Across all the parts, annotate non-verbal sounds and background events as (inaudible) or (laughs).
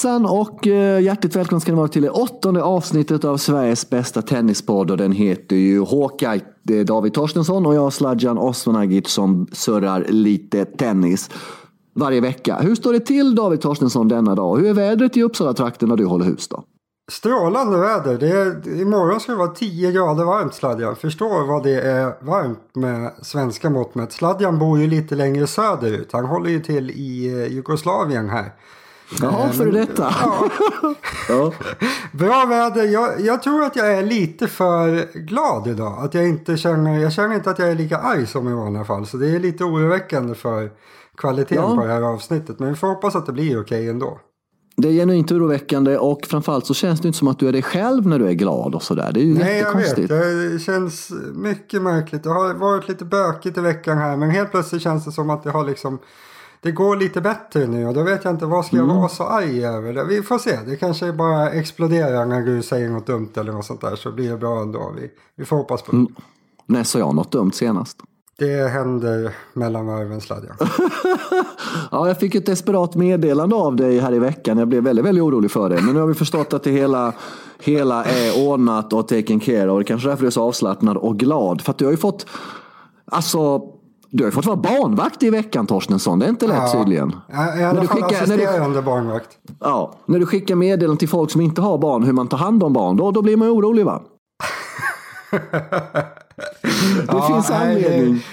Hejsan och eh, hjärtligt välkomna ska ni vara till det åttonde avsnittet av Sveriges bästa tennispodd och den heter ju Hawkeye. Det är David Torstensson och jag Sladjan Osmanagic som surrar lite tennis varje vecka. Hur står det till David Torstensson denna dag? Hur är vädret i Uppsala-trakten där du håller hus då? Strålande väder. Det är, imorgon ska det vara 10 grader varmt Sladjan. Förstår vad det är varmt med svenska mått mätt. Sladjan bor ju lite längre söderut. Han håller ju till i eh, Jugoslavien här. Jaha, för detta. Ja. ja. Bra väder. Jag, jag, tror att jag är lite för glad idag. Att jag inte känner, jag känner inte att jag är lika arg som i vanliga fall. Så det är lite oroväckande för kvaliteten ja. på det här avsnittet. Men vi får hoppas att det blir okej ändå. Det är genuint oroväckande och framförallt så känns det inte som att du är dig själv när du är glad och sådär. Det är ju Nej, jättekonstigt. jag vet. Det känns mycket märkligt. Det har varit lite bökigt i veckan här men helt plötsligt känns det som att det har liksom det går lite bättre nu och då vet jag inte vad ska jag mm. vara så arg över. Vi får se, det kanske bara exploderar när du säger något dumt eller något sånt där så blir det bra ändå. Vi, vi får hoppas på det. Mm. När sa jag något dumt senast? Det händer mellan varven sladjan. (laughs) ja, jag fick ett desperat meddelande av dig här i veckan. Jag blev väldigt, väldigt orolig för dig. Men nu har vi förstått att det hela, hela är ordnat och taken care of. Det kanske är därför du är så avslappnad och glad. För att du har ju fått, alltså du har ju fått vara barnvakt i veckan Torstensson. Det är inte lätt ja, tydligen. I alla fall assisterande barnvakt. Ja, när du skickar meddelanden till folk som inte har barn hur man tar hand om barn. Då, då blir man orolig va? (laughs) det ja, finns anledning.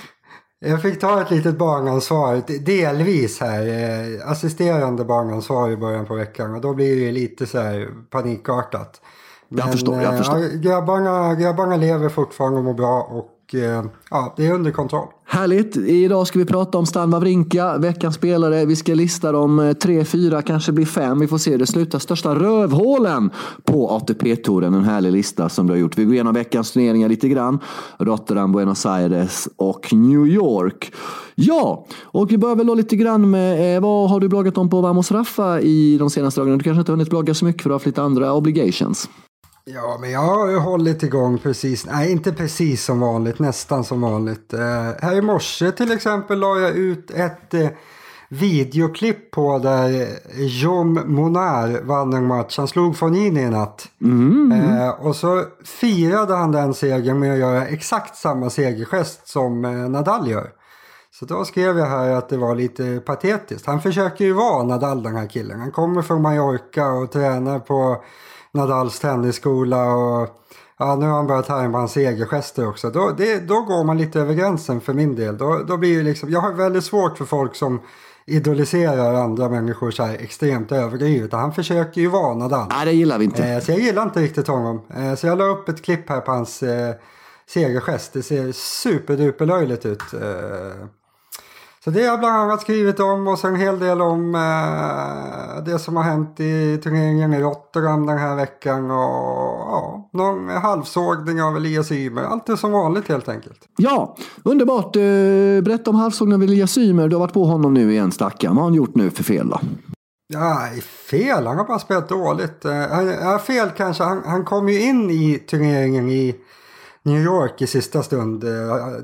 Jag fick ta ett litet barnansvar, delvis här, eh, assisterande barnansvar i början på veckan och då blir det lite så här panikartat. Men, jag förstår, jag förstår. Ja, grabbarna, grabbarna lever fortfarande och mår bra och Eh, Eh, ja, det är under kontroll. Härligt! Idag ska vi prata om Stan Wawrinka, veckans spelare. Vi ska lista dem eh, tre, fyra, kanske blir fem. Vi får se hur det slutar. Största rövhålen på ATP-touren. En härlig lista som du har gjort. Vi går igenom veckans turneringar lite grann. Rotterdam, Buenos Aires och New York. Ja, och vi börjar väl då lite grann med eh, vad har du bloggat om på Vamos Raffa i de senaste dagarna? Du kanske inte har hunnit blogga så mycket för du har haft lite andra obligations. Ja, men jag har hållit igång precis, nej inte precis som vanligt, nästan som vanligt. Uh, här i morse till exempel la jag ut ett uh, videoklipp på där Jom Monar vann en match. Han slog Fonini i natt. Mm. Uh, och så firade han den segern med att göra exakt samma segergest som Nadal gör. Så då skrev jag här att det var lite patetiskt. Han försöker ju vara Nadal den här killen. Han kommer från Mallorca och tränar på Nadals tennisskola och ja, nu har han börjat härma hans segergester också. Då, det, då går man lite över gränsen för min del. Då, då blir liksom, jag har väldigt svårt för folk som idoliserar andra människor så här extremt överdrivet. Han försöker ju vara Nadal. Nej, det gillar vi inte. Eh, så jag gillar inte riktigt honom. Eh, så jag la upp ett klipp här på hans eh, segergest. Det ser superduper löjligt ut. Eh, så det har jag bland annat skrivit om och sen en hel del om eh, det som har hänt i turneringen i Rotterdam den här veckan och ja, någon halvsågning av Elias Ymer. Allt det som vanligt helt enkelt. Ja, underbart. Eh, berätta om halvsågningen av Elias Ymer. Du har varit på honom nu igen stackaren. Vad har han gjort nu för fel då? Ja, fel. Han har bara spelat dåligt. Uh, ja, fel kanske. Han, han kom ju in i turneringen i New York i sista stund. Eh,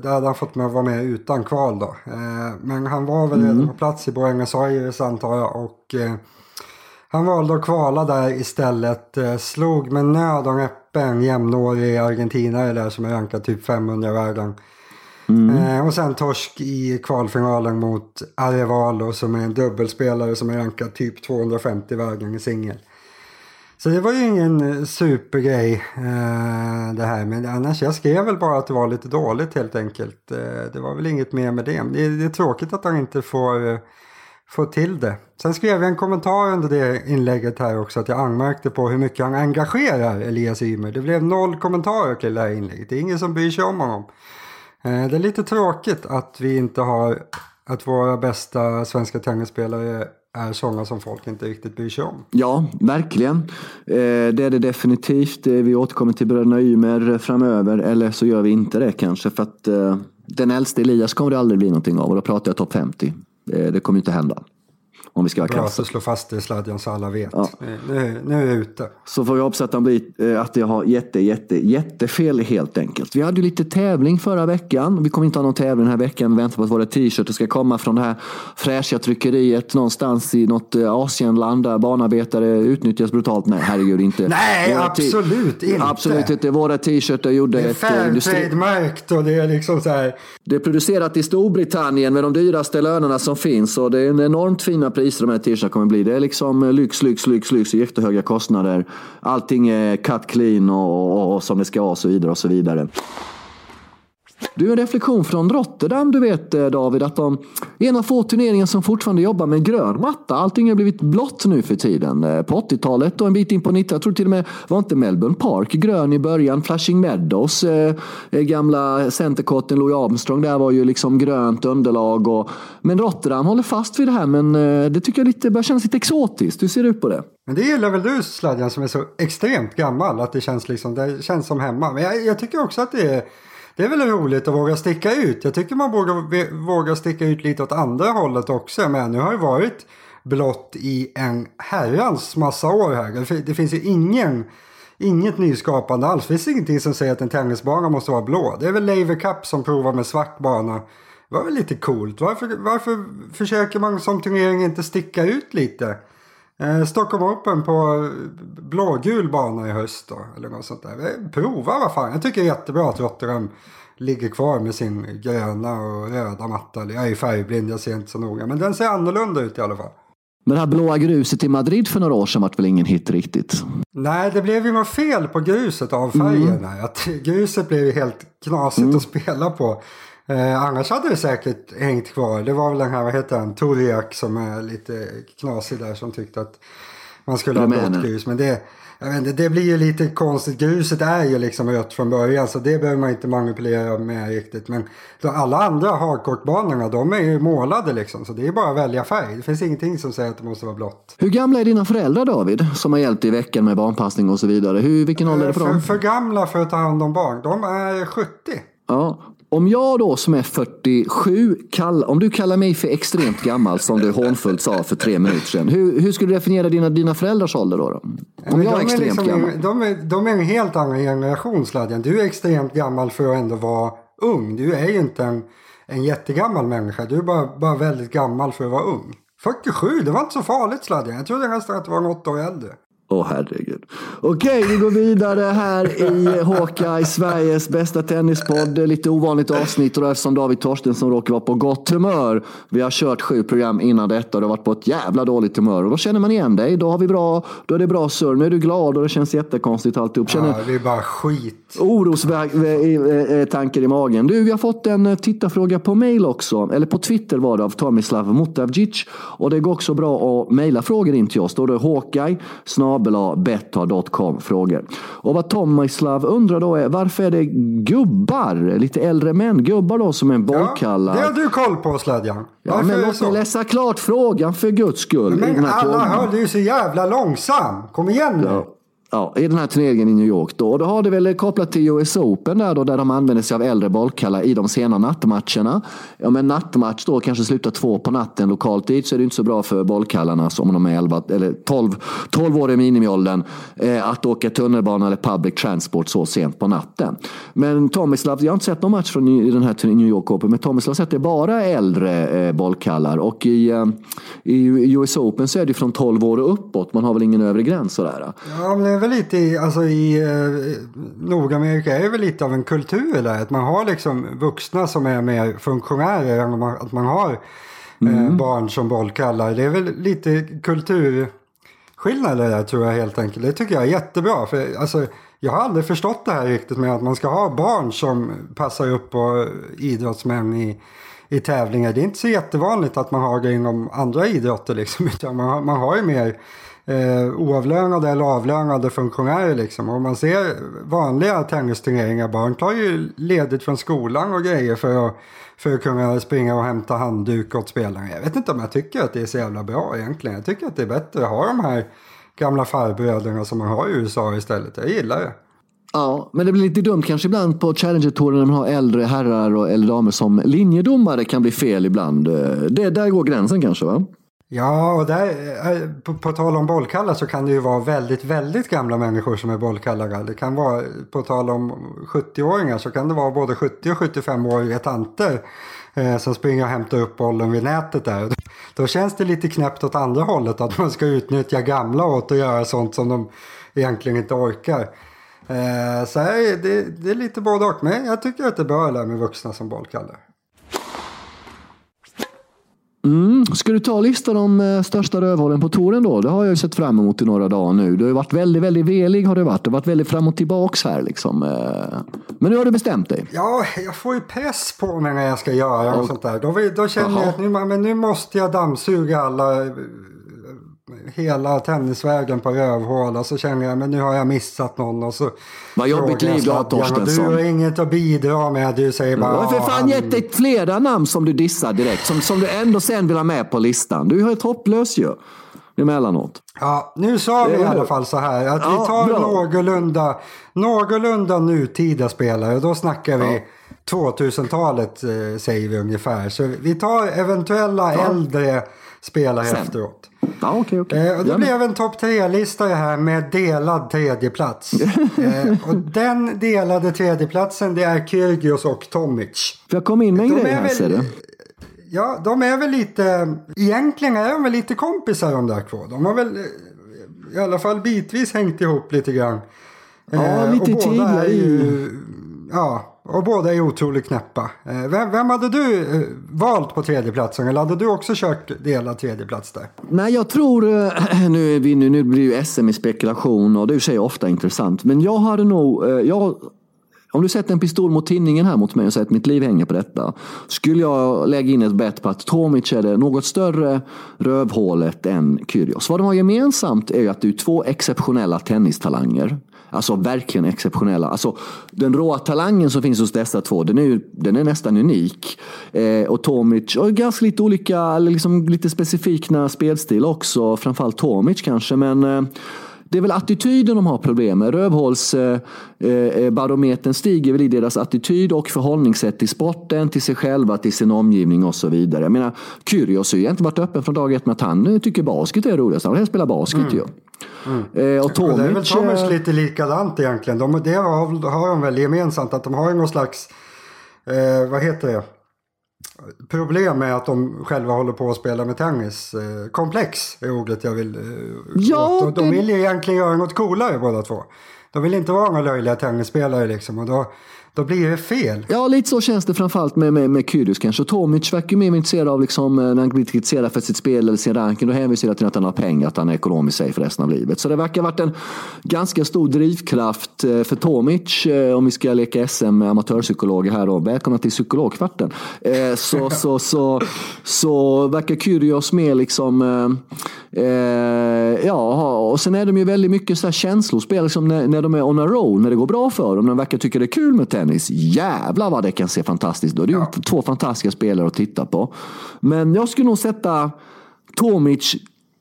där hade han fått med vara med utan kval då. Eh, men han var väl redan mm. på plats i Buenos Aires antar jag. Och eh, han valde att kvala där istället. Slog med nöd och näppe en jämnårig argentinare där som är rankad typ 500 i världen. Mm. och sen torsk i kvalfinalen mot Arevalo som är en dubbelspelare som är rankad typ 250 i världen i singel. Så det var ju ingen eh, supergrej eh, det här. Men annars, jag skrev väl bara att det var lite dåligt helt enkelt. Eh, det var väl inget mer med det. Det är, det är tråkigt att han inte får, eh, får till det. Sen skrev jag en kommentar under det inlägget här också. Att jag anmärkte på hur mycket han engagerar Elias Ymer. Det blev noll kommentarer till det här inlägget. Det är ingen som bryr sig om honom. Eh, det är lite tråkigt att vi inte har att våra bästa svenska tennisspelare är sådana som folk inte riktigt bryr sig om. Ja, verkligen. Eh, det är det definitivt. Eh, vi återkommer till bröderna Ymer eh, framöver, eller så gör vi inte det kanske. För att den äldste Elias kommer det aldrig bli någonting av och då pratar jag topp 50. Det kommer inte hända. Om vi ska vara Bra att krassa. du slår fast det i sladden så alla vet. Nu, nu, nu är jag ute. Så får vi hoppas att, han blir, eh, att jag har jätte, jätte, jättefel helt enkelt. Vi hade ju lite tävling förra veckan. Vi kommer inte ha någon tävling den här veckan. Vi väntar på att våra t-shirtar ska komma från det här fräscha tryckeriet någonstans i något eh, Asienland där barnarbetare utnyttjas brutalt. Nej, herregud inte. Nej, Våra absolut inte. Absolut inte. Våra t-shirtar gjorde Det är ett eh, industri... Fairtrade-märkt och det är liksom så här. Det är producerat i Storbritannien med de dyraste lönerna som finns och det är en enormt fina priser priser de här t-shirtarna kommer bli. Det är liksom eh, lyx, lyx, lyx, lyx, jättehöga kostnader. Allting är cut clean och, och, och som det ska vara och så vidare och så vidare. Du, en reflektion från Rotterdam, du vet eh, David, att de är en av få turneringar som fortfarande jobbar med grön matta. Allting har blivit blått nu för tiden. Eh, på 80-talet och en bit in på 90-talet, jag tror till och med, var inte Melbourne Park grön i början? Flashing Meadows, eh, eh, gamla centercourten Louis Armstrong, där var ju liksom grönt underlag. Och, men Rotterdam håller fast vid det här, men eh, det tycker jag lite, börjar kännas lite exotiskt. Hur ser du på det? Men det gillar väl du Sladjan som är så extremt gammal att det känns, liksom, det känns som hemma. Men jag, jag tycker också att det är, det är väl roligt att våga sticka ut. Jag tycker man vågar, våga sticka ut lite åt andra hållet också. Men nu har det varit blått i en herrans massa år här. Det, det finns ju ingen, inget nyskapande alls. Det finns ingenting som säger att en tennisbana måste vara blå. Det är väl Laver Cup som provar med svart bana. Det var väl lite coolt. Varför, varför försöker man som turnering inte sticka ut lite? Eh, Stockholm Open på blågul bana i höst då, eller något sånt där. Eh, Prova vad fan. Jag tycker det är jättebra att Rotterdam ligger kvar med sin gröna och röda matta. Jag är ju färgblind, jag ser inte så noga. Men den ser annorlunda ut i alla fall. Men det här blåa gruset i Madrid för några år sedan vart väl ingen hit riktigt? Nej, det blev ju något fel på gruset av färgen. här. Att gruset blev ju helt knasigt att spela på. Eh, annars hade det säkert hängt kvar. Det var väl den här, vad heter han, Toriak som är lite knasig där som tyckte att man skulle ha blått grus. Men det, jag vet inte, det blir ju lite konstigt. Gruset är ju liksom rött från början så det behöver man inte manipulera med riktigt. Men alla andra hardcourtbanorna de är ju målade liksom. Så det är bara att välja färg. Det finns ingenting som säger att det måste vara blått. Hur gamla är dina föräldrar David? Som har hjälpt dig i veckan med barnpassning och så vidare. Hur, vilken ålder är det För, dem? för gamla för att ta hand om barn. De är 70. Ja. Om jag då som är 47, kall, om du kallar mig för extremt gammal som du hånfullt sa för tre minuter sedan. Hur, hur skulle du definiera dina, dina föräldrars ålder då? då? Om jag är extremt liksom, gammal. de, är, de är en helt annan generation Sladjan. Du är extremt gammal för att ändå vara ung. Du är ju inte en, en jättegammal människa. Du är bara, bara väldigt gammal för att vara ung. 47, det var inte så farligt Sladjan. Jag trodde nästan att du var något år äldre. Åh herregud. Okej, vi går vidare här i Hawkeye, Sveriges bästa tennispodd. Lite ovanligt avsnitt och det är som David Torstensson råkar vara på gott humör. Vi har kört sju program innan detta och det har varit på ett jävla dåligt humör. Och då känner man igen dig. Då, har vi bra, då är det bra surr. Nu är du glad och det känns jättekonstigt alltihop. Känner Ja, det är bara skit. orostankar i magen. Du, vi har fått en eh, tittarfråga på mail också. Eller på Twitter var det av Tomislav Motavdzic. Och det går också bra att mejla frågor in till oss. Då är det Hawkeye snabela.betta.com frågor. Och vad Tomislav undrar då är varför är det gubbar, lite äldre män, gubbar då som är Ja, bollkallar? det har du koll på Sladjan. Ja, men låt mig läsa klart frågan för guds skull. Men här alla frågan. hör, du är så jävla långsam. Kom igen nu. Ja. Ja, i den här turneringen i New York då. Och då har det väl kopplat till US Open där då, där de använder sig av äldre bollkallar i de sena nattmatcherna. Om en nattmatch då kanske slutar två på natten lokal tid så är det inte så bra för bollkallarna som om de är 11, eller 12, 12 år i minimiåldern eh, att åka tunnelbana eller public transport så sent på natten. Men Tomislav, jag har inte sett någon match från i den här New York Open, men Tomislav sätter sett det bara äldre eh, bollkallar och i, eh, i US Open så är det från 12 år och uppåt. Man har väl ingen övre gräns sådär. Ja, men det är väl lite i, alltså i eh, Nordamerika är väl lite av en kultur där. Att man har liksom vuxna som är mer funktionärer än man- att man har eh, barn som bollkallar. Det är väl lite kulturskillnader där tror jag helt enkelt. Det tycker jag är jättebra. För alltså, jag har aldrig förstått det här riktigt med att man ska ha barn som passar upp på idrottsmän i i tävlingar. Det är inte så jättevanligt att man har det inom andra idrotter liksom. (laughs) Utan man, man har ju mer eh, oavlönade eller avlönade funktionärer liksom. Och man ser vanliga tennisturneringar, barn tar ju ledigt från skolan och grejer för att, för att kunna springa och hämta handduk åt spelarna. Jag vet inte om jag tycker att det är så jävla bra egentligen. Jag tycker att det är bättre att ha de här gamla farbröderna som man har i USA istället. Jag gillar det. Ja, men det blir lite dumt kanske ibland på Challenger-touren när man har äldre herrar och, eller damer som linjedomare kan bli fel ibland. Eh, det, där går gränsen kanske va? Ja, och där, eh, på, på tal om bollkallar så kan det ju vara väldigt, väldigt gamla människor som är bollkallar. Det kan vara, på tal om 70-åringar så kan det vara både 70 och 75-åriga tanter eh, som springer och hämtar upp bollen vid nätet där. Då känns det lite knäppt åt andra hållet att man ska utnyttja gamla åt att göra sånt som de egentligen inte orkar. Eh, så här, det, det är lite både och, men jag tycker att det är bra att med vuxna som bollkallar. Mm. Ska du ta listan om eh, största rövhålen på touren då? Det har jag ju sett fram emot i några dagar nu. Du har ju varit väldigt, väldigt velig har det varit. Du har varit väldigt fram och tillbaks här liksom. Eh. Men nu har du bestämt dig. Ja, jag får ju press på mig när jag ska göra och, och sånt där. Då, då känner Aha. jag att nu, men nu måste jag dammsuga alla hela tennisvägen på rövhål och så känner jag men nu har jag missat någon och så Vad jobbigt liv du har Torstensson. Du har inget att bidra med. Du säger bara... Du har för fan gett dig flera namn som du dissar direkt. Som, som du ändå sen vill ha med på listan. Du är helt hopplös ju. Emellanåt. Ja, nu sa vi i alla fall så här att ja, vi tar någorlunda, någorlunda nutida spelare. Då snackar vi ja. 2000-talet eh, säger vi ungefär. Så vi tar eventuella ja. äldre spelare Sen. efteråt. Ja, okay, okay. Eh, och det blev en topp tre-lista här med delad tredjeplats. (laughs) eh, och den delade tredjeplatsen det är Kyrgios och Tomic. För jag kom in med en grej här ser du. Ja, de är väl lite, egentligen är de väl lite kompisar de där två. De har väl eh, i alla fall bitvis hängt ihop lite grann. Ja, eh, lite tidigare. Ju, ja, och båda är otroligt knäppa. Eh, vem, vem hade du eh, valt på tredjeplatsen? Eller hade du också kört delad tredjeplats där? Nej, jag tror... Eh, (clears throat) nu, är vi, nu, nu blir ju SM i spekulation och det är i sig ofta intressant. Men jag hade nog... Jag, om du sätter en pistol mot tinningen här mot mig och säger att mitt liv hänger på detta. Skulle jag lägga in ett bett på att Tomic är det något större rövhålet än Kyrgios. Vad de har gemensamt är ju att du är två exceptionella tennistalanger. Alltså verkligen exceptionella. Alltså, den råa talangen som finns hos dessa två, den är, den är nästan unik. Eh, och Tomic har ganska lite olika, liksom lite specifika spelstil också. Framförallt Tomic kanske, men eh, det är väl attityden de har problem med. Rövhålsbarometern eh, eh stiger väl i deras attityd och förhållningssätt till sporten, till sig själva, till sin omgivning och så vidare. Jag menar, Kyrgios har ju egentligen varit öppen från dag ett med att han tycker basket är roligast. Han vill helst spela basket mm. ju. Mm. Eh, och Tomic, det är väl Tomic eh, lite likadant egentligen. De, det har, har de väl gemensamt att de har någon slags, eh, vad heter det? problem med att de själva håller på att spela med tennis. Eh, komplex är ordet jag vill eh, ja, åt. De vill ju egentligen göra något coolare båda två. De vill inte vara några löjliga tennisspelare liksom. Och då, då blir det fel. Ja, lite så känns det framförallt med, med, med Kyrgios kanske. Tomic verkar mer intresserad av, liksom, eh, när han blir kritiserad för sitt spel eller sin ranking, då hänvisar han till att han har pengar, att han är ekonomiskt safe resten av livet. Så det verkar ha varit en ganska stor drivkraft eh, för Tomic, eh, om vi ska leka SM med amatörpsykologer här då. Välkomna till psykologkvarten. Så, så, så, så verkar Kyrgios mer liksom, ja, och sen är de ju väldigt mycket så här känslospel, liksom när, när de är on a roll, när det går bra för dem, när de verkar tycka det är kul med tennis tennis. Jävlar vad det kan se fantastiskt ut. Det är ja. två fantastiska spelare att titta på. Men jag skulle nog sätta Tomic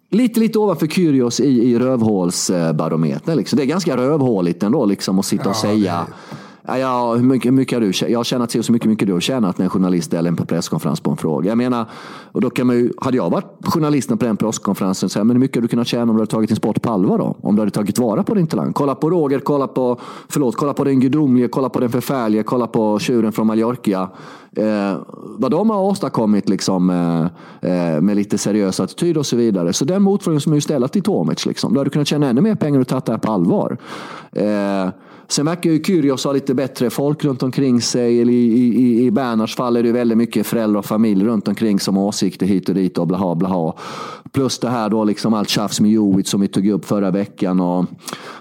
lite, lite ovanför Kyrgios i, i rövhålsbarometern. Liksom. Det är ganska rövhåligt ändå liksom, att sitta och säga det Ja, hur mycket, hur mycket har du Jag har tjänat så mycket, mycket du har tjänat när en journalist ställer en presskonferens på en fråga. Jag menar, och då kan man ju, hade jag varit journalisten på den presskonferensen, så här, men hur mycket hade du kunnat tjäna om du hade tagit din sport på allvar då? Om du hade tagit vara på din talang. Kolla på Roger, kolla på, förlåt, kolla på den gudomlige, kolla på den förfärlige, kolla på tjuren från Mallorca. Eh, vad de har åstadkommit liksom, eh, eh, med lite seriös attityd och så vidare. Så den motfrågan som är ställa till Tomic, liksom. du hade kunnat tjäna ännu mer pengar och tagit det här på allvar. Eh, Sen verkar ju Kyrgios ha lite bättre folk runt omkring sig. I, i, i Bernhards fall är det väldigt mycket föräldrar och familj runt omkring som har åsikter hit och dit och blaha blaha. Plus det här då liksom allt tjafs med Jovic som vi tog upp förra veckan och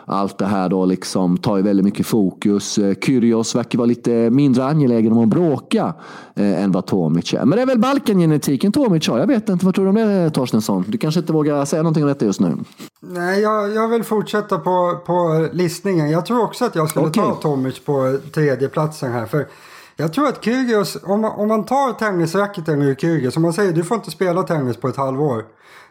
allt det här då liksom tar ju väldigt mycket fokus. Eh, Kyrgios verkar vara lite mindre angelägen om att bråka eh, än vad Tomic är. Men det är väl Balkangenetiken Tomic har. Jag vet inte, vad tror du om det Torstensson? Du kanske inte vågar säga någonting om detta just nu? Nej, jag, jag vill fortsätta på, på listningen. Jag tror också att jag skulle okay. ta Tomic på tredjeplatsen här. För jag tror att Kyrgios, om man, om man tar tennisracketen ur Kyrgios, om man säger du får inte spela tennis på ett halvår.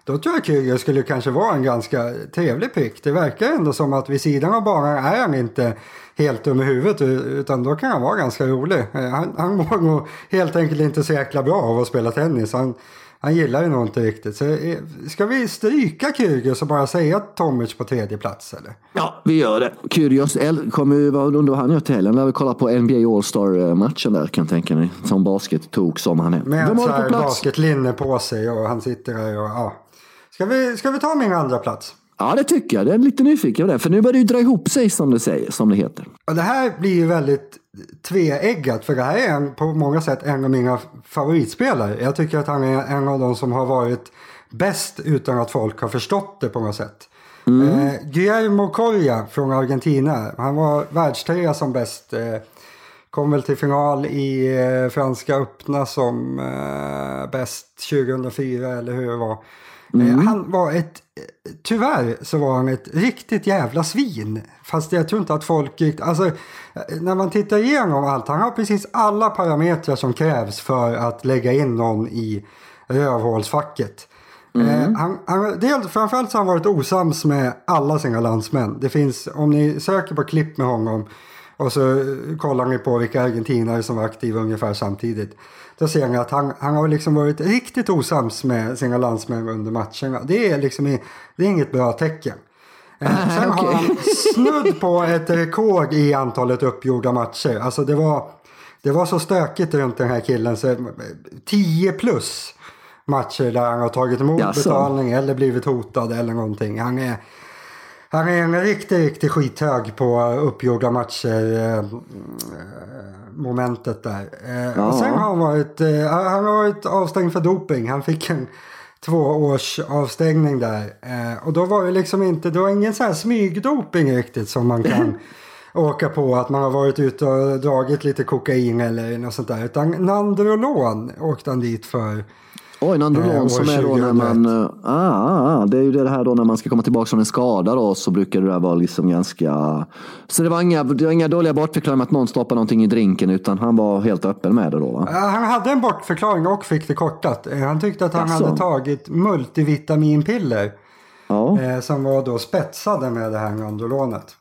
Då tror jag Kyrgios skulle kanske vara en ganska trevlig pick. Det verkar ändå som att vid sidan av banan är han inte helt dum i huvudet utan då kan han vara ganska rolig. Eh, han, han (laughs) mår nog helt enkelt inte så jäkla bra av att spela tennis. Han, han gillar det nog inte riktigt. Så, eh, ska vi stryka Kyrgios och bara säga Tomic på tredje plats eller? Ja, vi gör det. Kyrgios kommer ju, vad undrar han gör till helgen? När vi kollar på NBA All-Star-matchen där kan jag tänka mig. Som basket-tok som han är. Med ett så basketlinne på sig och han sitter där och ja. Ska vi, ska vi ta min andra plats? Ja, det tycker jag. Det är lite nyfiken på det. För nu börjar det ju dra ihop sig som det, säger, som det heter. Och det här blir ju väldigt tveeggat. För det här är en, på många sätt en av mina favoritspelare. Jag tycker att han är en av de som har varit bäst utan att folk har förstått det på något sätt. Mm. Eh, Guillermo Coria från Argentina. Han var världstrea som bäst. Eh, kom väl till final i eh, Franska öppna som eh, bäst 2004 eller hur det var. Eh, mm. Han var ett, tyvärr så var han ett riktigt jävla svin. Fast jag tror inte att folk, alltså när man tittar igenom allt, han har precis alla parametrar som krävs för att lägga in någon i rövhålsfacket. Mm. Eh, han, han, dels, framförallt så har han varit osams med alla sina landsmän. Det finns, om ni söker på klipp med honom och så kollar ni på vilka argentinare som var aktiva ungefär samtidigt. Då ser ni att han, han har liksom varit riktigt osams med sina landsmän under matcherna. Det är liksom det är inget bra tecken. Eh, sen okay. har han snudd på ett rekord i antalet uppgjorda matcher. Alltså det var, det var så stökigt runt den här killen. Så 10 plus matcher där han har tagit emot Jaså. betalning eller blivit hotad eller någonting. Han är, han är en riktigt, riktigt skithög på uppgjorda matcher. Eh, momentet där. Eh, ja. Och sen har han varit, eh, han har varit avstängd för doping. Han fick en två års avstängning där. Eh, och då var det liksom inte, det var ingen sån här smygdoping riktigt som man kan (laughs) åka på. Att man har varit ute och dragit lite kokain eller något sånt där. Utan Nandrolon åkte han dit för. Oj, Nandrolon eh, som är då när man... Uh, ah, det är ju det här då när man ska komma tillbaka från en skada då så brukar det där vara liksom ganska... Så det var inga, det var inga dåliga bortförklaringar att någon stoppade någonting i drinken utan han var helt öppen med det då va? Han hade en bortförklaring och fick det kortat. Eh, han tyckte att han Jaså. hade tagit multivitaminpiller. Ja. Eh, som var då spetsade med det här Nandrolonet.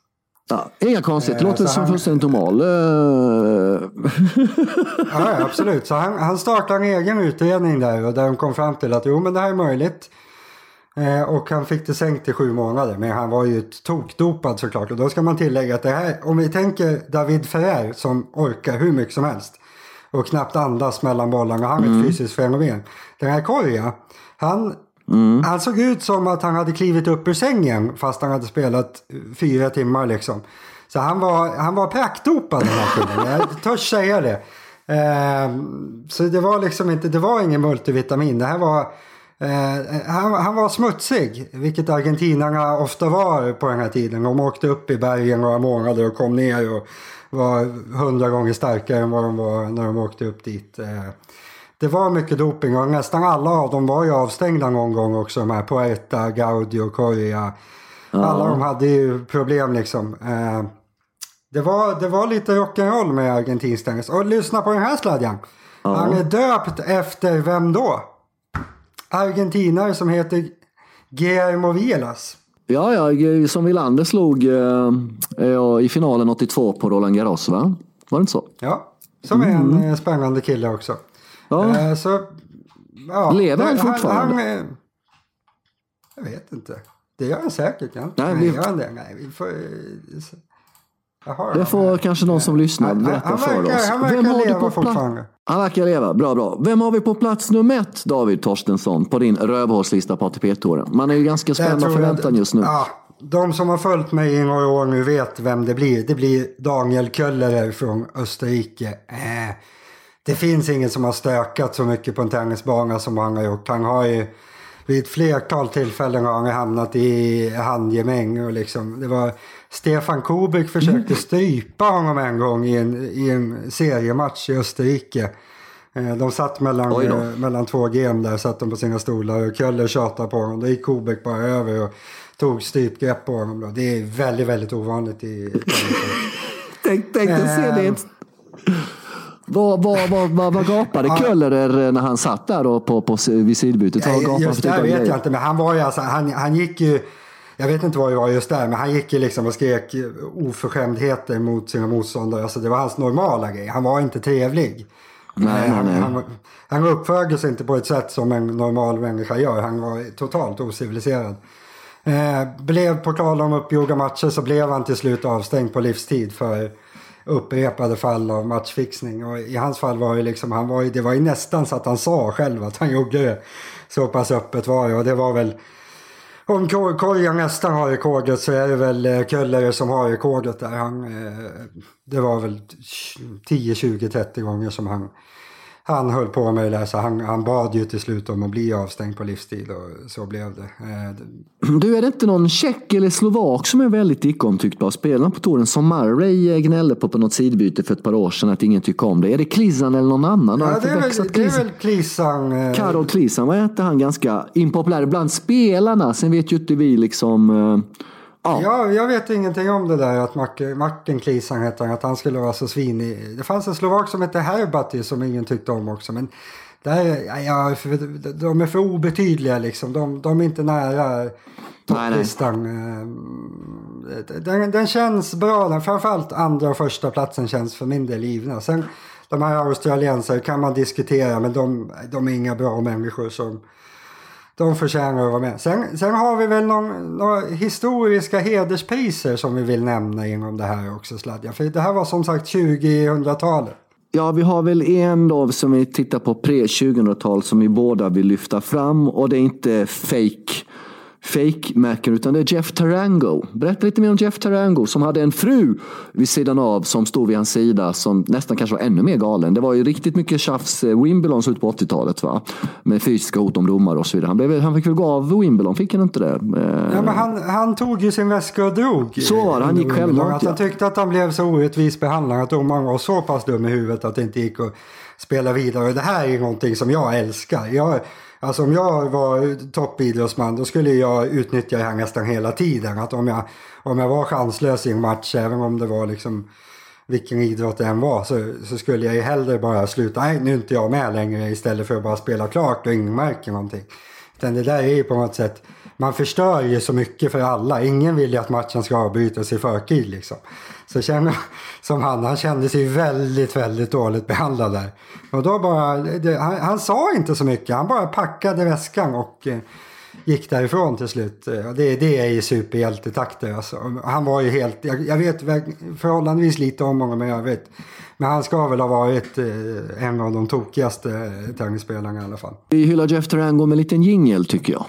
Ja, inga konstigheter, låter som han... fullständigt normal. Eh. ja, absolut. Så han, han startade en egen utredning där och där de kom fram till att jo men det här är möjligt. Eh, och han fick det sänkt till sju månader. Men han var ju tokdopad såklart. Och då ska man tillägga att det här, om vi tänker David Ferrer som orkar hur mycket som helst. Och knappt andas mellan bollarna. Han är ett mm. fysiskt fenomen. Den här Korja, han Mm. Han såg ut som att han hade klivit upp ur sängen fast han hade spelat eh, fyra timmar liksom. Så han var, han var praktdopad den här killen, jag törs säga det. Eh, så det var liksom inte, det var ingen multivitamin. Det här var, eh, han, han var smutsig, vilket argentinarna ofta var på den här tiden. De åkte upp i bergen några månader och kom ner och var hundra gånger starkare än vad de var när de åkte upp dit. Eh, det var mycket doping och nästan alla av dem var ju avstängda någon gång också. De här Poeta, Gaudio, Correa. Ja. Alla de hade ju problem liksom. Eh, det, var, det var lite rock'n'roll med argentinsk tennis. Och lyssna på den här sladjan. Ja. Han är döpt efter vem då? Argentinare som heter Guillermo Vielas. Ja, ja, som Wilander slog eh, i finalen 82 på Roland Garros va? Var det inte så? Ja, som är en mm. spännande kille också. Ja. Eh, så, ja, Lever han fortfarande? Han, han, jag vet inte. Det gör han säkert. Ja. Nej, vi... gör han det? Nej, vi får... Jaha, det får kanske någon som lyssnar berätta för oss. Han verkar Vem har leva på fortfarande. Han verkar leva, bra bra. Vem har vi på plats nummer ett, David Torstensson, på din rövhårslista på ATP-touren? Man är ju ganska spänd av förväntan just nu. Ja, de som har följt mig i några år nu vet vem det blir. Det blir Daniel Köllerer från Österrike. Äh det finns ingen som har stökat så mycket på en tennisbana som han har gjort. Han har ju vid ett flertal tillfällen har han hamnat i handgemäng. Och liksom, det var, Stefan Kubik försökte strypa honom en gång i en, i en seriematch i Österrike. Eh, de satt mellan, eh, mellan två gem där, satt de på sina stolar och Köller tjatade på honom. Då gick Kubik bara över och tog strypgrepp på honom. Det är väldigt, väldigt ovanligt i... (laughs) tänk, tänk dig se det. Vad, vad, vad, vad, vad gapade ja. Köllerer när han satt där då på, på, vid sidbytet? Vad just det vet jag inte, men han var ju alltså, han, han gick ju jag vet inte vad det var just där, men han gick ju liksom och skrek oförskämdheter mot sina motståndare. Alltså det var hans normala grej. Han var inte trevlig. Nej, han, nej. han, han uppförde sig inte på ett sätt som en normal människa gör. Han var totalt ociviliserad. Eh, blev på tal om uppgjorda matcher så blev han till slut avstängd på livstid för upprepade fall av matchfixning. Och i hans fall var det liksom, han var ju, det var ju nästan så att han sa själv att han gjorde det. Så pass öppet var det och det var väl om Korjan nästan har rekordet så är det väl eh, Köllere som har rekordet där. Han, eh, det var väl 10, 20, 30 gånger som han, han höll på med det där. Så han, han bad ju till slut om att bli avstängd på livstid och så blev det. Eh, Du, är det inte någon tjeck eller slovak som är väldigt icke-omtyckt bland spelarna på touren som Murray gnällde på på något sidbyte för ett par år sedan att ingen tycker om det? Är det Klisan eller någon annan? Ja, det är, väl, det är väl Klisan. eh, Karol Klisan var inte han ganska impopulär bland spelarna. Sen vet ju inte vi liksom... eh, Ja, Ja, jag vet ingenting om det där att Martin, Martin Klisan heter han, att han skulle vara så svinig. Det fanns en slovak som hette Herbati som ingen tyckte om också. Men där, ja, de är för obetydliga liksom. De, de är inte nära topplistan. Eh, Den, den känns bra. Den, framförallt andra och första platsen känns för min del givna. Sen de här australiensare kan man diskutera men de, de är inga bra människor som de förtjänar att vara med. Sen, sen har vi väl någon, några historiska hederspriser som vi vill nämna inom det här också Sladja. För det här var som sagt 2000-talet. Ja, vi har väl en då som vi tittar på pre-2000-tal som vi båda vill lyfta fram och det är inte fake fake-märken utan det är Jeff Tarango. Berätta lite mer om Jeff Tarango som hade en fru vid sidan av som stod vid hans sida som nästan kanske var ännu mer galen. Det var ju riktigt mycket tjafs eh, Wimbledon ut på 80-talet va? Med fysiska hot om domare och så vidare. Han, blev, han fick väl gå av Wimbledon, fick han inte det? Eh, Ja, men han, han tog ju sin väska och drog. Så var det, han gick självmant. Att han tyckte att han blev så orättvist behandlad. Att domaren var så pass dum i huvudet att det inte gick att spela vidare. Det här är någonting som jag älskar. Jag, alltså om jag var toppidrottsman då skulle jag utnyttja det här nästan hela tiden. Att om jag, om jag var chanslös i en match, även om det var liksom vilken idrott det än var, så, så skulle jag ju hellre bara sluta. Nej, nu är inte jag med längre istället för att bara spela klart och ingen märker någonting. Utan det där är ju på något sätt, man förstör ju så mycket för alla. Ingen vill ju att matchen ska avbrytas i förtid liksom. Så känner som han, han kände sig väldigt, väldigt dåligt behandlad där. Och då bara, det, han, han sa inte så mycket, han bara packade väskan och eh, gick därifrån till slut. Och Det, det är ju superhjältetakter alltså. Han var ju helt, jag, jag vet förhållandevis lite om honom i övrigt. Men han ska väl ha varit eh, en av de tokigaste eh, tennisspelarna i alla fall. Vi hyllar Jeff Tarango med en liten jingel tycker jag.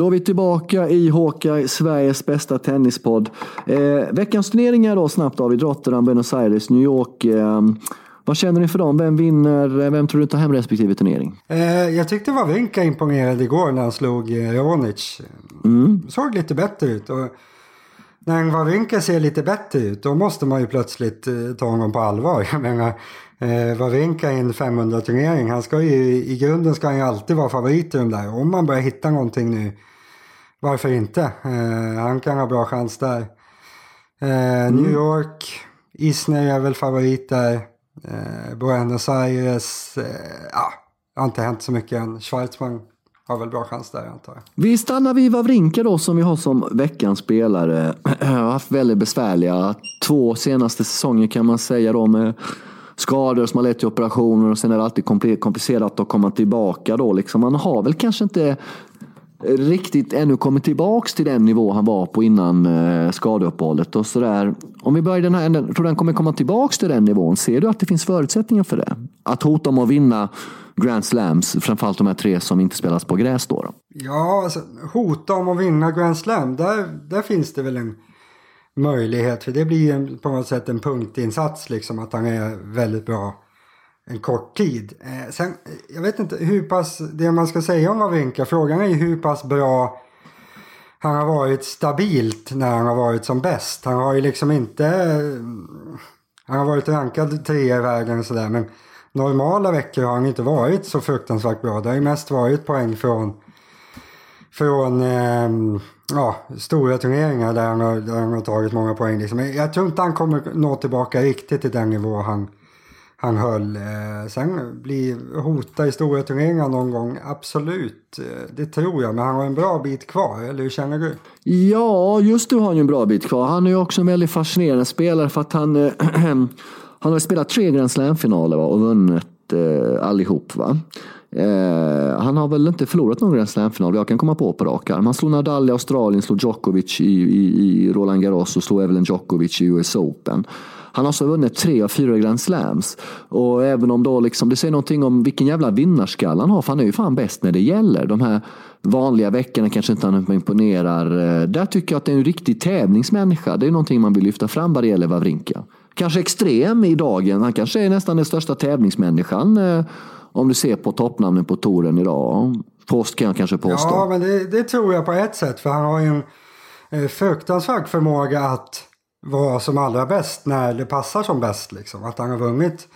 Då är vi tillbaka i Hawkeye, Sveriges bästa tennispodd. Eh, veckans turneringar då snabbt David. Rotterdam, Buenos Aires, New York. Eh, vad känner ni för dem? Vem vinner? Vem tror du tar hem respektive turnering? Eh, jag tyckte Wawrinka imponerade igår när han slog eh, Ronic. Såg lite bättre ut. Och när Wawrinka ser lite bättre ut då måste man ju plötsligt eh, ta honom på allvar. (laughs) Jag menar, eh, Wawrinka i en 500-turnering, han ska ju, i grunden ska han ju alltid vara favorit i de där. Om man börjar hitta någonting nu, varför inte? Eh, han kan ha bra chans där. Eh, New York, Isner är väl favorit där. Eh, Buenos Aires, eh, ja, har inte hänt så mycket än. Schweizman har väl bra chans där antar jag. Vi stannar vid Wawrinka då som vi har som veckans spelare. (clears throat) har haft väldigt besvärliga två senaste säsonger kan man säga då med skador som har lett till operationer och sen är det alltid kompli- komplicerat att komma tillbaka då liksom. Han har väl kanske inte riktigt ännu kommit tillbaks till den nivå han var på innan eh, skadeuppehållet och sådär. Om vi börjar i den här änden, tror du han kommer komma tillbaks till den nivån? Ser du att det finns förutsättningar för det? Att hota om att vinna Grand Slams, framförallt de här tre som inte spelas på gräs då? då? Ja, alltså, hota om att vinna Grand Slam, där, där finns det väl en möjlighet. För det blir en, på något sätt en punktinsats, liksom att han är väldigt bra en kort tid. Eh, sen, jag vet inte hur pass, det man ska säga om Wawrinka, frågan är ju hur pass bra han har varit stabilt när han har varit som bäst. Han har ju liksom inte, han har varit rankad tre i världen och sådär, men normala veckor har han inte varit så fruktansvärt bra. Det har ju mest varit poäng från från eh, ja, stora turneringar där han, har, där han har tagit många poäng. Liksom. Jag tror inte han kommer nå tillbaka riktigt till den nivå han, han höll. Eh, sen bli hota i stora turneringar någon gång, absolut. Eh, det tror jag, men han har en bra bit kvar, eller hur känner du? Ja, just nu har han ju en bra bit kvar. Han är ju också en väldigt fascinerande spelare för att han äh, (clears throat) Han har spelat tre Grand Slam-finaler och vunnit äh, allihop. Va? Eh, han har väl inte förlorat någon Grand Slam-final, jag kan komma på på rak arm. Han slog Nadal i Australien, slog Djokovic i, i, i Roland Garros och slog även Djokovic i US Open. Han har alltså vunnit tre av fyra Grand Slams. Och även om då liksom, det säger någonting om vilken jävla vinnarskalle han har, för han är ju fan bäst när det gäller. De här vanliga veckorna kanske inte han imponerar. Eh, där tycker jag att det är en riktig tävlingsmänniska. Det är någonting man vill lyfta fram vad det gäller Wawrinka. Kanske extrem i dagen. Han kanske är nästan den största tävlingsmänniskan eh, om du ser på toppnamnen på touren idag. Post kan jag kanske påstå. Ja, men det, det, tror jag på ett sätt. För han har ju en eh, fruktansvärd förmåga att vara som allra bäst när det passar som bäst. Liksom. Att han har vunnit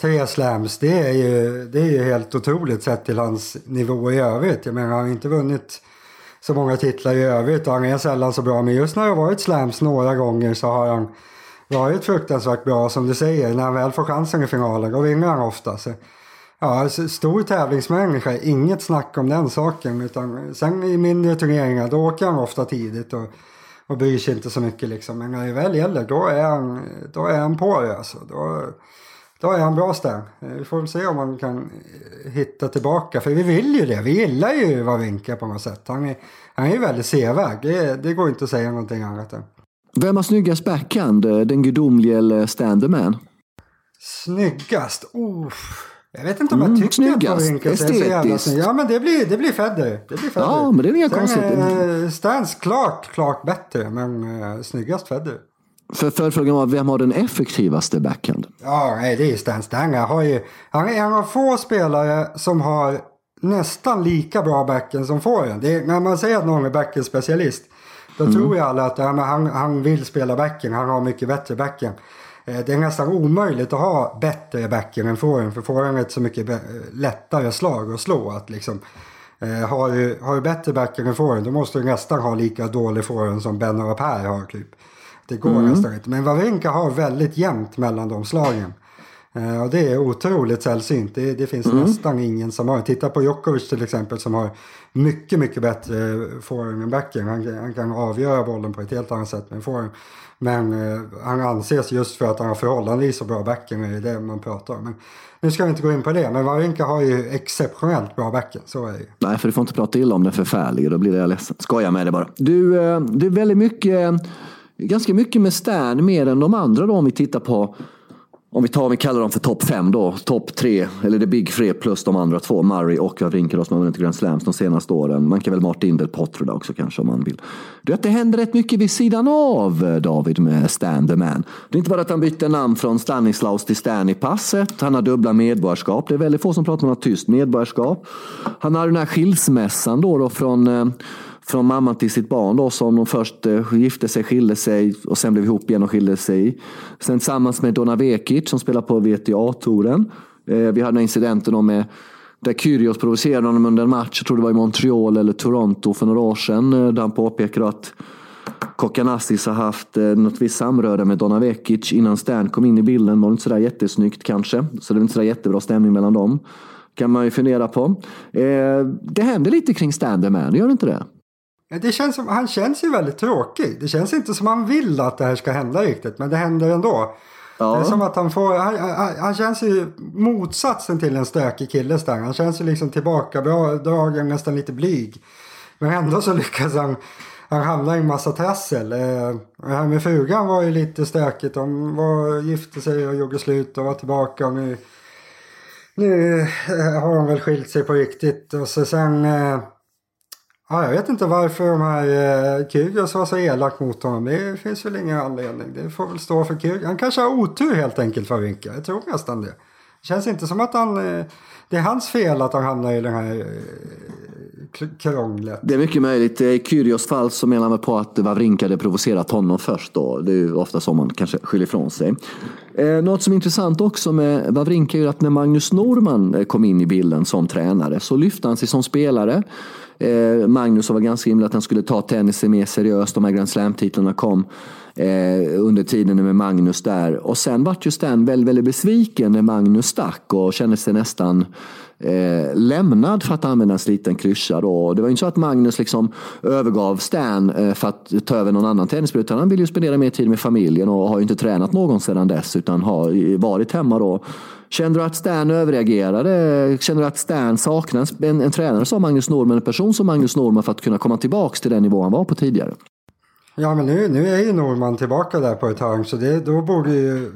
tre slams, det är, ju, det är ju helt otroligt sett till hans nivå i övrigt. Jag menar, han har inte vunnit så många titlar i övrigt och han är sällan så bra. Men just när det har varit slams några gånger så har han varit fruktansvärt bra som du säger. När han väl får chansen i finalen, då vinner han ofta. Så, ja, stor tävlingsmänniska, inget snack om den saken. Utan sen i mindre turneringar, då åker han ofta tidigt. Och, och bryr sig inte så mycket liksom. Men när det väl gäller då är han, då är han på det alltså. Då, då är han bra Stan. Eh, vi får väl se om han kan eh, hitta tillbaka. För vi vill ju det. Vi gillar ju Wawrinka på något sätt. Han är, han är ju väldigt sevärd. Det, det går inte att säga någonting annat än. Vem har snyggast backhand? Den gudomlige eller Standerman? Snyggast? Oh. Jag vet inte om jag mm, tycker mm, att Wawrinka är så jävla snygg. Ja men det blir, det blir Federer. Det blir Federer. Ja men det är inga konstigt. Äh, Stans klart, klart bättre men äh, snyggast Federer. För förfrågan var, vem har den effektivaste backhand? Ja, nej, det är Stan Stang. Han, har ju, han är en av få spelare som har nästan lika bra backhand som forehand. När man säger att någon är backhand-specialist då mm. tror ju alla att ja, han, han vill spela backhand. Han har mycket bättre backhand. Eh, det är nästan omöjligt att ha bättre backhand än forehand. För forehand är ett så mycket lättare slag att slå. Att liksom, eh, har, du, har du bättre backhand än forehand då måste du nästan ha lika dålig forehand som Ben och Per har. Typ. Det går mm. nästan inte. Men Wawrinka har väldigt jämnt mellan de slagen. Uh, och det är otroligt sällsynt. Det, det finns mm. nästan ingen som har. Titta på Djokovic till exempel som har mycket, mycket bättre forehand än backhand. Han, han, kan avgöra bollen på ett helt annat sätt med forehand. Men uh, han anses just för att han har förhållandevis så bra backhand. Det är det man pratar om. Men nu ska vi inte gå in på det. Men Wawrinka har ju exceptionellt bra backhand. Så är det ju. Nej, för du får inte prata illa om den förfärlige. Då blir jag ledsen. Skoja med det bara. Du, uh, det är väldigt mycket ganska mycket med Stern mer än de andra då om vi tittar på om vi, tar, vi kallar dem för topp fem då, topp tre, eller det Big Three plus de andra två, Murray och Wawrinka som har vunnit Grand Slams de senaste åren. Man kan väl Martin Del Potro också kanske om man vill. Det, vet, det händer rätt mycket vid sidan av eh, David med Stan the Man. Det är inte bara att han bytte namn från Stanislaus till Stan i passet. Han har dubbla medborgarskap. Det är väldigt få som pratar om något tyst medborgarskap. Han har den här skilsmässan då, då från eh, från mamman till sitt barn då, som de först eh, gifte sig, skilde sig och sen blev ihop igen och skilde sig. Sen tillsammans med Donna Vekic som spelar på VTA-touren. Eh, vi hade den incidenten med där Kyrgios provocerade honom under en match, jag tror det var i Montreal eller Toronto för några år sedan, eh, där han påpekade att Kokanassis har haft något visst samröre med Donna Vekic innan Stan kom in i bilden. Det var inte sådär jättesnyggt kanske, så det var inte sådär jättebra stämning mellan dem. Kan man ju fundera på. det händer lite kring Stan Man, gör det inte det? Det känns som, han känns ju väldigt tråkig. Det känns inte som han vill att det här ska hända riktigt, men det händer ändå. Ja. Det är som att han får, han, han, han, känns ju motsatsen till en stökig kille där. Han känns ju liksom tillbakadragen, nästan lite blyg. Men ändå så lyckas han, han hamna i en massa trassel. Eh, det här med frugan var ju lite stökigt. De var, gifte sig och gjorde slut och var tillbaka. Och nu, nu eh, har de väl skilt sig på riktigt. Och så sen eh, Ja, jag vet inte varför de här eh, Kyrgios var så elak mot honom. Det finns väl ingen anledning. Det får väl stå för Kyrgios. Han kanske har otur helt enkelt för Vinka. Jag tror nästan det. Det känns inte som att han... Eh, det är hans fel att han hamnar i den här eh, krånglet. Det är mycket möjligt. I Kyrios fall så menar man på att Wawrinka hade provocerat honom först. Då. Det är ju ofta så man kanske skyller ifrån sig. Eh, något som är intressant också med Wawrinka är att när Magnus Norman eh, kom in i bilden som tränare så lyfte han sig som spelare. Eh, Magnus var ganska himla att han skulle ta tennisen mer seriöst. De här Grand Slam-titlarna kom eh, under tiden med Magnus där. Och sen vart ju Stan väldigt, väldigt besviken när Magnus stack och kände sig nästan eh, lämnad för att använda en sliten klyscha. Då. Det var inte så att Magnus liksom övergav Stan eh, för att ta över någon annan tennisspelare utan han ville ju spendera mer tid med familjen och har ju inte tränat någon sedan dess utan har varit hemma då. Kände du att Stan överreagerade? Kände du att Stan saknar en, en tränare som Magnus Norman, en person som Magnus Norman för att kunna komma tillbaka till den nivå han var på tidigare? Ja men nu, nu är ju Norman tillbaka där på ett hörn så det, då borde ju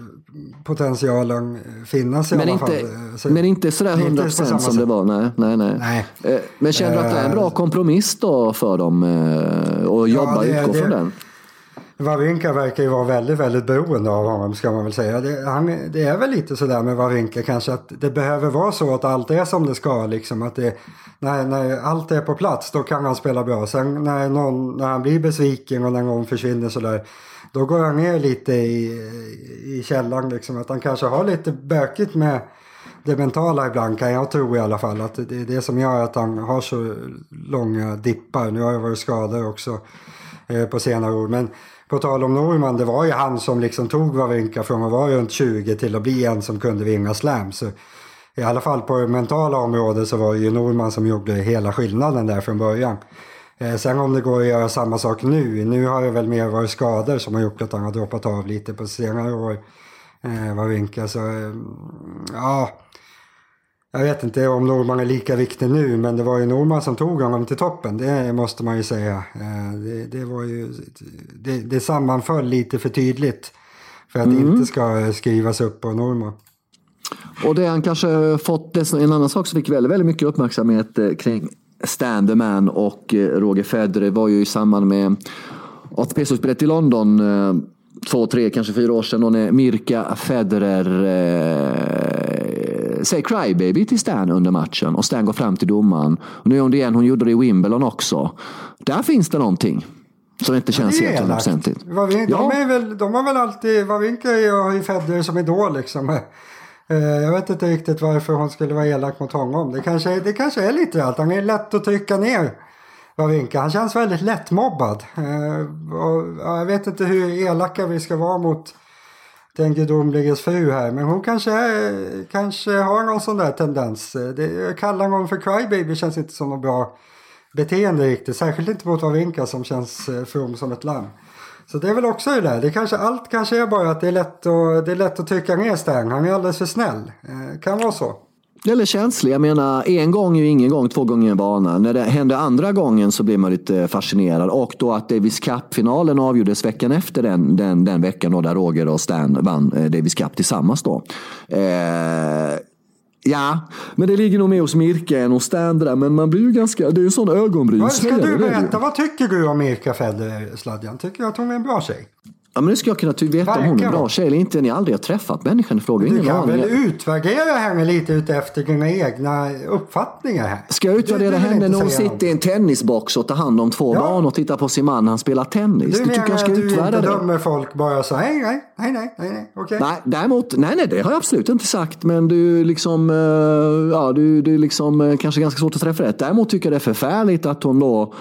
potentialen finnas i men alla inte, fall. Så, men inte sådär 100 procent som det var. Nej, nej, nej. nej. Eh, men känner du att det är en bra kompromiss då för dem eh, och jobba ja, utgå från den? Wawrinka verkar ju vara väldigt, väldigt beroende av honom ska man väl säga. Det, han, det är väl lite sådär med Wawrinka kanske att det behöver vara så att allt är som det ska. Liksom, att det, när, när allt är på plats då kan han spela bra. Sen när, någon, när han blir besviken och när någon försvinner sådär. Då går han ner lite i, i källan liksom. Att han kanske har lite bökigt med det mentala ibland kan jag tro i alla fall. Att det är det som gör att han har så långa dippar. Nu har jag varit skadad också eh, på senare år. Men på tal om Norman, det var ju han som liksom tog Wawrinka från att vara runt 20 till att bli en som kunde vinna slam. Så I alla fall på det mentala området så var det ju Norman som gjorde hela skillnaden där från början. Eh, sen om det går att göra samma sak nu, nu har det väl mer varit skador som har gjort att han har droppat av lite på senare år. Eh, Wawrinka, så eh, ja. Jag vet inte om Norman är lika viktig nu, men det var ju Norman som tog honom till toppen. Det måste man ju säga. Eh, det, det var ju, det, det sammanföll lite för tydligt för att mm. det inte ska skrivas upp på Norman. Och det han kanske fått, en annan sak som fick väldigt, väldigt mycket uppmärksamhet eh, kring Stan the Man och eh, Roger Federer var ju i samband med ATP-slutspelet i London två, tre, kanske fyra år sedan då när Mirka Federer säger crybaby till Stan under matchen och Stan går fram till domaren. Och nu är hon det igen, hon gjorde det i Wimbledon också. Där finns det någonting. Som inte känns helt hundraprocentigt. De, har väl alltid, Wawrinka har ju Federer som idol liksom. Eh, jag vet inte riktigt varför hon skulle vara elak mot honom. Det kanske, det kanske är lite allt. Han är lätt att trycka ner. Wawrinka. Han känns väldigt lättmobbad. Eh, jag vet inte hur elaka vi ska vara mot den gudomliges fru här. Men hon kanske, är, kanske har någon sån där tendens. Det, kalla honom för crybaby känns inte som något bra beteende riktigt. Särskilt inte mot Wawrinka som känns eh, from som ett lamm. Så det är väl också det där. Det kanske, allt kanske är bara att det är lätt att, det är lätt att trycka ner Stern. Han är alldeles för snäll. Eh, kan vara så. Eller känslig. Jag menar, en gång är ju ingen gång, två gånger en vana. När det hände andra gången så blev man lite fascinerad. Och då att Davis Cup-finalen avgjordes veckan efter den, den, den veckan då där Roger och Stan vann eh, Davis Cup tillsammans då. Eh, Ja, men det ligger nog mer hos Mirka än hos Stan där. Men man blir ju ganska, det är ju en sån ögonbryn. Ska du berätta, vad tycker du om Mirka Federer, Sladjan? Tycker du att hon är en bra tjej? Ja, men det ska jag kunna veta om hon är en bra tjej eller inte. Ni aldrig har träffat människan i fråga. Du kan väl utvärdera henne lite utefter dina egna uppfattningar här. Ska jag utvärdera henne när hon sitter i en tennisbox och tar hand om två ja. barn och tittar på sin man när han spelar tennis? Du, du tycker jag ska att du inte dömer folk bara så nej, nej, nej, nej, nej, nej, okej. Okay. Nej, däremot, nej, nej, det har jag absolut inte sagt. Men du liksom, eh, ja, du, du liksom eh, kanske ganska svårt att träffa rätt. Däremot tycker jag det är förfärligt att hon då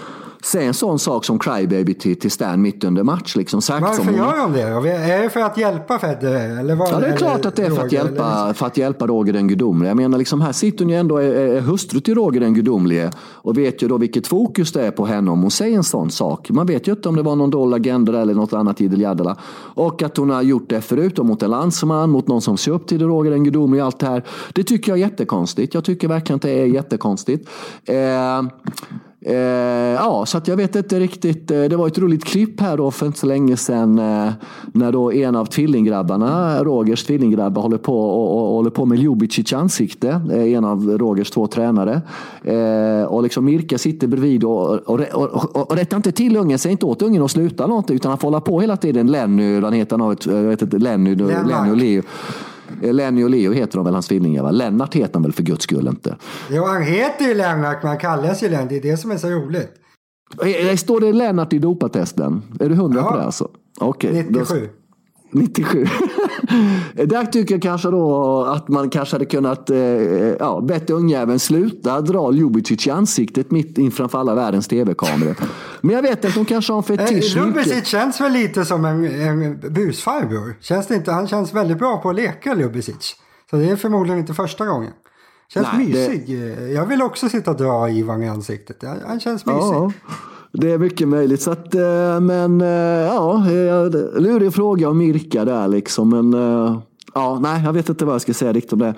Säg en sån sak som Crybaby till, till Stan mitt under match. Liksom, sagt Varför som gör de det? Är det för att hjälpa Federer? Eller vad, ja, det är klart att det är för att, hjälpa, för att hjälpa Roger den gudomlige. Jag menar, liksom, här sitter hon ju ändå, är, är hustru till Roger den gudomlige och vet ju då vilket fokus det är på henne om hon säger en sån sak. Man vet ju inte om det var någon dold agenda eller något annat idel Och att hon har gjort det förut mot en landsman, mot någon som ser upp till Roger den gudomlige. Allt det här. Det tycker jag är jättekonstigt. Jag tycker verkligen att det är jättekonstigt. Eh, Eh, ja, så jag vet inte riktigt. Eh, det var ett roligt klipp här då för inte så länge sedan eh, när då en av tvillinggrabbarna, Rogers tvillinggrabbar, håller på, och, och, håller på med Ljubicic ansikte. Eh, en av Rogers två tränare. Eh, och liksom Mirka sitter bredvid och, och, och, och, rättar inte till ungen, säger inte åt ungen att sluta något utan han får hålla på hela tiden. Lenny, vad heter han? Jag vet inte, Lenny, Lenny och Leo. Eh, Lenny och Leo heter de väl, hans tvillingar? Va? Lennart heter han väl för guds skull inte? Jo, han heter ju Lennart, men han kallas ju Lennart. Det är det som är så roligt. Eh, står det Lennart i dopatesten? Är du hundra ja. på det alltså? Okay, 97. Då... 97. (laughs) Där tycker jag kanske då att man kanske hade kunnat eh, ja, bett ungjäveln sluta dra Ljubicic i ansiktet mitt in framför alla världens tv-kameror. Men jag vet att hon kanske har en fetisch. Eh, känns väl lite som en, en busfarbror. Känns det inte? Han känns väldigt bra på att leka Ljubicic. Så det är förmodligen inte första gången. Känns Nej, mysig. Jag vill också sitta och dra Ivan i ansiktet. Han, känns mysig. Ja, det är mycket möjligt. Så att, eh, men eh, ja, eh, lurig fråga om Mirka där liksom. Men eh, ja, nej, jag vet inte vad jag ska säga riktigt om det.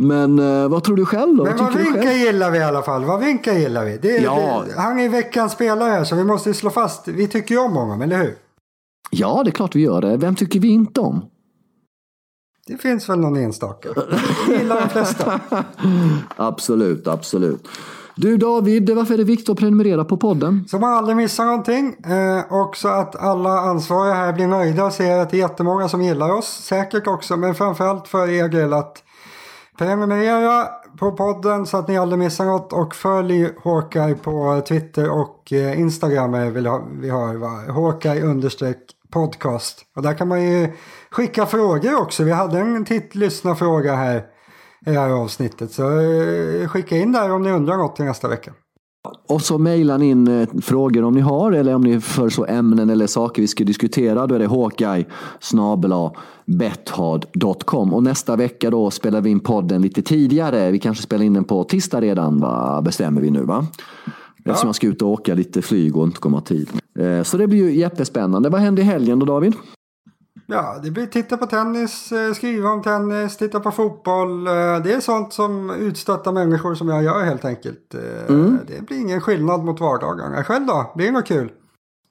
Men eh, vad tror du själv då? Men Vad Wawrinka gillar vi i alla fall. Wawrinka gillar vi. Det, Ja. det, han är veckans spelare här så vi måste slå fast. Vi tycker ju om honom, eller hur? Ja, det är klart vi gör det. Vem tycker vi inte om? Det finns väl någon enstaka. Vi gillar de flesta. (laughs) Absolut, absolut. Du David, varför är det viktigt att prenumerera på podden? Så man aldrig missar någonting. Eh, och så att alla ansvariga här blir nöjda och ser att det är jättemånga som gillar oss. Säkert också, men framförallt för er del att prenumerera på podden så att ni aldrig missar något. Och följ Håkaj på Twitter och eh, Instagram eh, är vi har, vi har? Håkaj understreck podcast. Och där kan man ju skicka frågor också. Vi hade en titt fråga här i det här avsnittet. Så eh, skicka in där om ni undrar något till nästa vecka. Och så mejlar ni in eh, frågor om ni har eller om ni föreslår ämnen eller saker vi ska diskutera. Då är det Hawkeye bethard.com. Och nästa vecka då spelar vi in podden lite tidigare. Vi kanske spelar in den på tisdag redan, va? bestämmer vi nu va? Eftersom jag ska ut och åka lite flyg och inte komma tid. Eh, Så det blir ju jättespännande. Vad händer i helgen då David? Ja, det blir titta på tennis, eh, skriva om tennis, titta på fotboll. Eh, Det är sånt som utstötta människor som jag gör helt enkelt. Eh, Det blir ingen skillnad mot vardagarna. Själv då? Blir det något kul?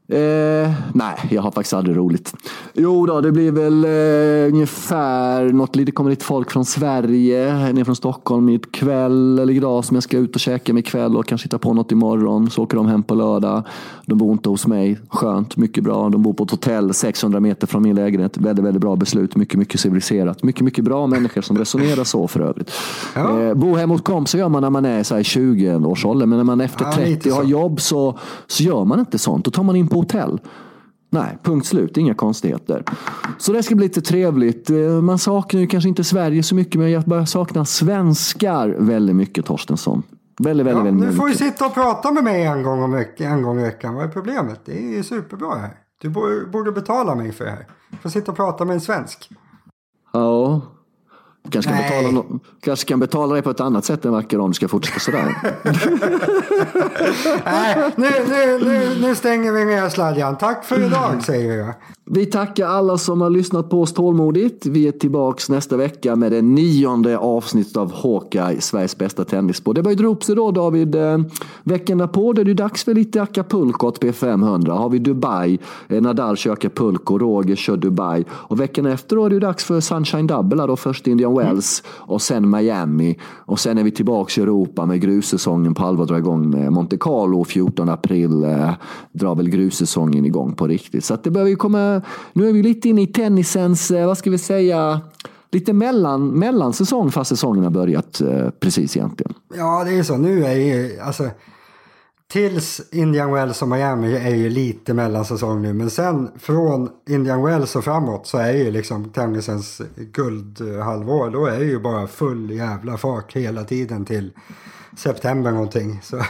Eh, nej, jag har faktiskt aldrig roligt. Jo då, det blir väl eh, ungefär något lite, kommer lite folk från Sverige, ner från Stockholm ikväll eller idag som jag ska ut och käka med ikväll och kanske hitta på något imorgon. Så åker de hem på lördag. De bor inte hos mig. Skönt, mycket bra. De bor på ett hotell 600 meter från min lägenhet. Väldigt, väldigt bra beslut. Mycket, mycket civiliserat. Mycket, mycket bra människor som resonerar så för övrigt. Ja. Eh, bo hemma hos kompisar gör man när man är så här 20-årsåldern, men när man efter Ja, lite 30 har jobb så, så gör man inte sånt. Då tar man in på hotell. Nej, punkt slut. Inga konstigheter. Så det ska bli lite trevligt. Eh, Man saknar ju kanske inte Sverige så mycket, men jag börjar sakna svenskar väldigt mycket, Torstensson. Väldigt, väldigt, Ja, väldigt nu får du sitta och prata med mig en gång, om veck- en gång i veckan. Vad är problemet? Det är superbra här. Du borde, borde betala mig för det här. Du får sitta och prata med en svensk. Ja. Kanske kan, betala no- kanske kan betala dig på ett annat sätt än verkar om du ska fortsätta sådär. (laughs) Nej, nu, nu, nu, nu stänger vi ner sladjan. Tack för idag säger jag. Vi tackar alla som har lyssnat på oss tålmodigt. Vi är tillbaks nästa vecka med det nionde avsnittet av Hawkeye, Sveriges bästa tennisspår. Det börjar dra upp sig då David. Eh, Veckan därpå är det dags för lite Acapulco åt P500. Har vi Dubai, eh, Nadal kör Acapulco, Roger kör Dubai. Och veckan efter då är det dags för Sunshine Double. Då först Indian Wells och sen Miami. Och sen är vi tillbaks i Europa med grussäsongen på allvar drar igång med Monte Carlo 14 april. Eh, drar väl grussäsongen igång på riktigt. Så att det börjar ju komma. Nu är vi lite inne i tennisens, eh, vad ska vi säga, lite mellan, mellansäsong fast säsongen har börjat eh, precis egentligen. Ja, det är så. Nu är ju, alltså, tills Indian Wells och Miami är ju lite mellansäsong nu. Men sen från Indian Wells och framåt så är ju liksom tennisens guldhalvår. Då är det ju bara full jävla fart hela tiden till september någonting. Så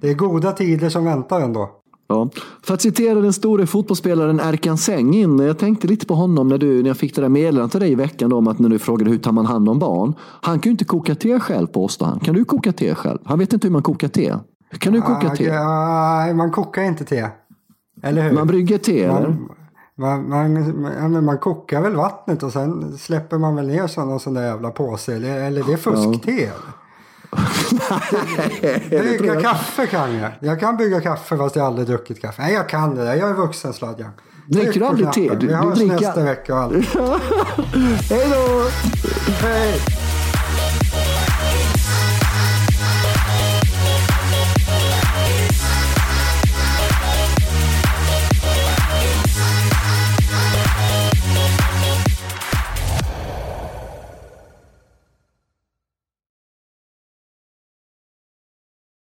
det är goda tider som väntar ändå. Ja. För att citera den store fotbollsspelaren Erkan Sengin. Jag tänkte lite på honom när, du, när jag fick det där meddelandet till dig i veckan då, om att när du frågade hur tar man hand om barn. Han kan ju inte koka te själv påstår han. Kan du koka te själv? Han vet inte hur man kokar te. Kan du koka Ah, te? Nej, man kokar inte te. Eller hur? Man brygger te eller? Man, man, man, ja, man kokar väl vattnet och sen släpper man väl ner någon sån där jävla påse. Eller, eller det är fuskte. eller? (laughs) Brygga kaffe kan jag. Jag kan bygga kaffe fast jag aldrig druckit kaffe. Nej, jag kan det där. Jag är vuxen sladjan. Dricker du aldrig te? Du- Vi hörs nästa vecka och allt. (laughs) Hej då! Hej!